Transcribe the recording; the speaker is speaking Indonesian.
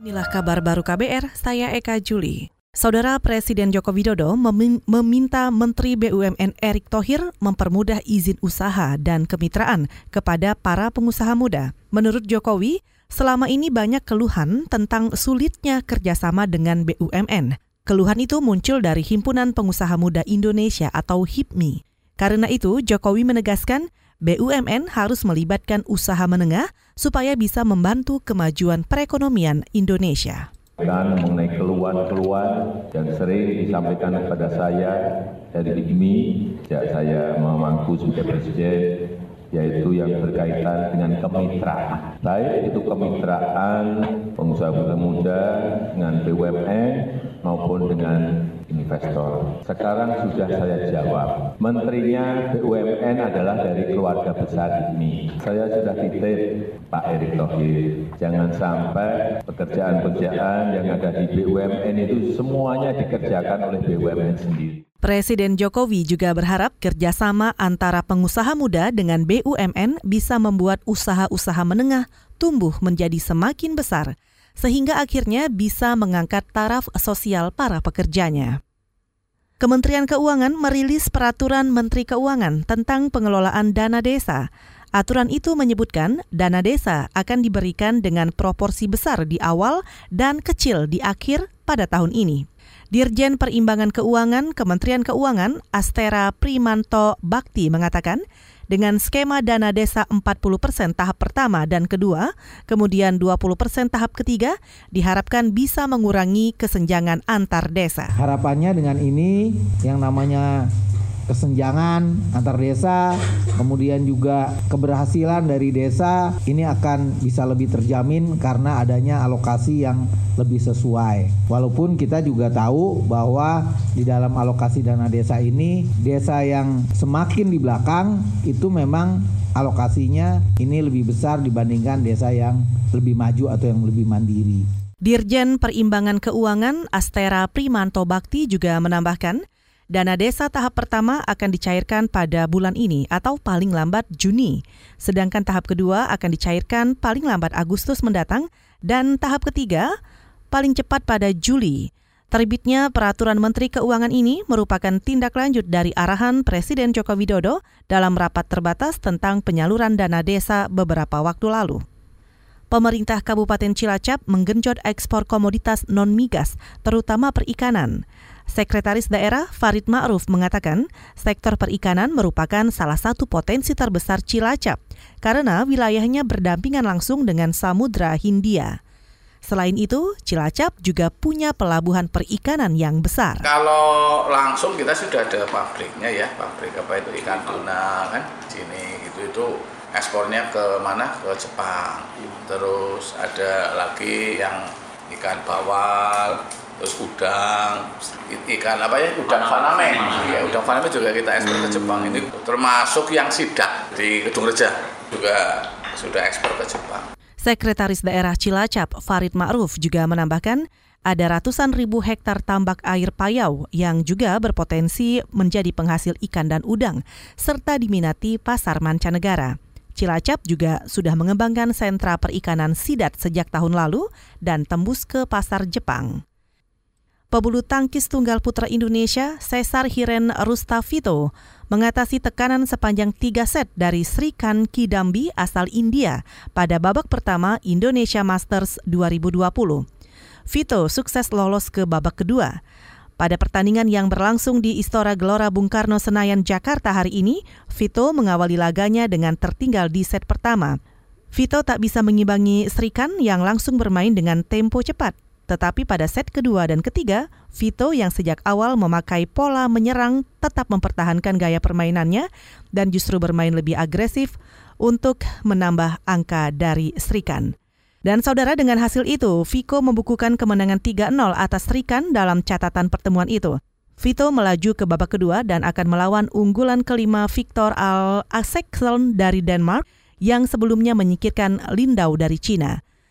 Inilah kabar baru KBR, saya Eka Juli. Saudara Presiden Joko Widodo meminta Menteri BUMN Erick Thohir mempermudah izin usaha dan kemitraan kepada para pengusaha muda. Menurut Jokowi, selama ini banyak keluhan tentang sulitnya kerjasama dengan BUMN. Keluhan itu muncul dari Himpunan Pengusaha Muda Indonesia atau HIPMI. Karena itu, Jokowi menegaskan BUMN harus melibatkan usaha menengah supaya bisa membantu kemajuan perekonomian Indonesia. Mengenai keluhan-keluhan yang sering disampaikan kepada saya dari IGMI sejak saya memangku sebagai presiden yaitu yang berkaitan dengan kemitraan. Baik itu kemitraan pengusaha muda dengan BUMN maupun dengan investor. Sekarang sudah saya jawab. Menterinya BUMN adalah dari keluarga besar ini. Saya sudah titip Pak Erick Thohir. Jangan sampai pekerjaan-pekerjaan yang ada di BUMN itu semuanya dikerjakan oleh BUMN sendiri. Presiden Jokowi juga berharap kerjasama antara pengusaha muda dengan BUMN bisa membuat usaha-usaha menengah tumbuh menjadi semakin besar sehingga akhirnya bisa mengangkat taraf sosial para pekerjanya. Kementerian Keuangan merilis peraturan Menteri Keuangan tentang pengelolaan dana desa. Aturan itu menyebutkan dana desa akan diberikan dengan proporsi besar di awal dan kecil di akhir pada tahun ini. Dirjen Perimbangan Keuangan Kementerian Keuangan Astera Primanto Bakti mengatakan, dengan skema dana desa 40 persen tahap pertama dan kedua, kemudian 20 persen tahap ketiga, diharapkan bisa mengurangi kesenjangan antar desa. Harapannya dengan ini yang namanya kesenjangan antar desa, kemudian juga keberhasilan dari desa ini akan bisa lebih terjamin karena adanya alokasi yang lebih sesuai. Walaupun kita juga tahu bahwa di dalam alokasi dana desa ini, desa yang semakin di belakang itu memang alokasinya ini lebih besar dibandingkan desa yang lebih maju atau yang lebih mandiri. Dirjen Perimbangan Keuangan Astera Primanto Bakti juga menambahkan, Dana desa tahap pertama akan dicairkan pada bulan ini atau paling lambat Juni. Sedangkan tahap kedua akan dicairkan paling lambat Agustus mendatang dan tahap ketiga paling cepat pada Juli. Terbitnya peraturan Menteri Keuangan ini merupakan tindak lanjut dari arahan Presiden Joko Widodo dalam rapat terbatas tentang penyaluran dana desa beberapa waktu lalu. Pemerintah Kabupaten Cilacap menggenjot ekspor komoditas non-migas, terutama perikanan. Sekretaris Daerah Farid Ma'ruf mengatakan sektor perikanan merupakan salah satu potensi terbesar Cilacap karena wilayahnya berdampingan langsung dengan Samudra Hindia. Selain itu, Cilacap juga punya pelabuhan perikanan yang besar. Kalau langsung kita sudah ada pabriknya ya, pabrik apa itu ikan tuna kan, sini gitu itu ekspornya ke mana? Ke Jepang. Terus ada lagi yang ikan bawal, terus udang, ikan apa ya, udang faname, ya udang faname juga kita ekspor ke Jepang ini, termasuk yang sidak di Gedung Reja juga sudah ekspor ke Jepang. Sekretaris Daerah Cilacap Farid Ma'ruf juga menambahkan ada ratusan ribu hektar tambak air payau yang juga berpotensi menjadi penghasil ikan dan udang, serta diminati pasar mancanegara. Cilacap juga sudah mengembangkan sentra perikanan sidat sejak tahun lalu dan tembus ke pasar Jepang. Pebulu tangkis tunggal putra Indonesia, Cesar Hiren Rustavito, mengatasi tekanan sepanjang tiga set dari Srikan Kidambi asal India pada babak pertama Indonesia Masters 2020. Vito sukses lolos ke babak kedua. Pada pertandingan yang berlangsung di Istora Gelora Bung Karno Senayan, Jakarta hari ini, Vito mengawali laganya dengan tertinggal di set pertama. Vito tak bisa mengimbangi Srikan yang langsung bermain dengan tempo cepat. Tetapi pada set kedua dan ketiga, Vito yang sejak awal memakai pola menyerang tetap mempertahankan gaya permainannya dan justru bermain lebih agresif untuk menambah angka dari Srikan. Dan saudara dengan hasil itu, Viko membukukan kemenangan 3-0 atas Srikan dalam catatan pertemuan itu. Vito melaju ke babak kedua dan akan melawan unggulan kelima Victor Al Asekseln dari Denmark yang sebelumnya menyingkirkan Lindau dari Cina.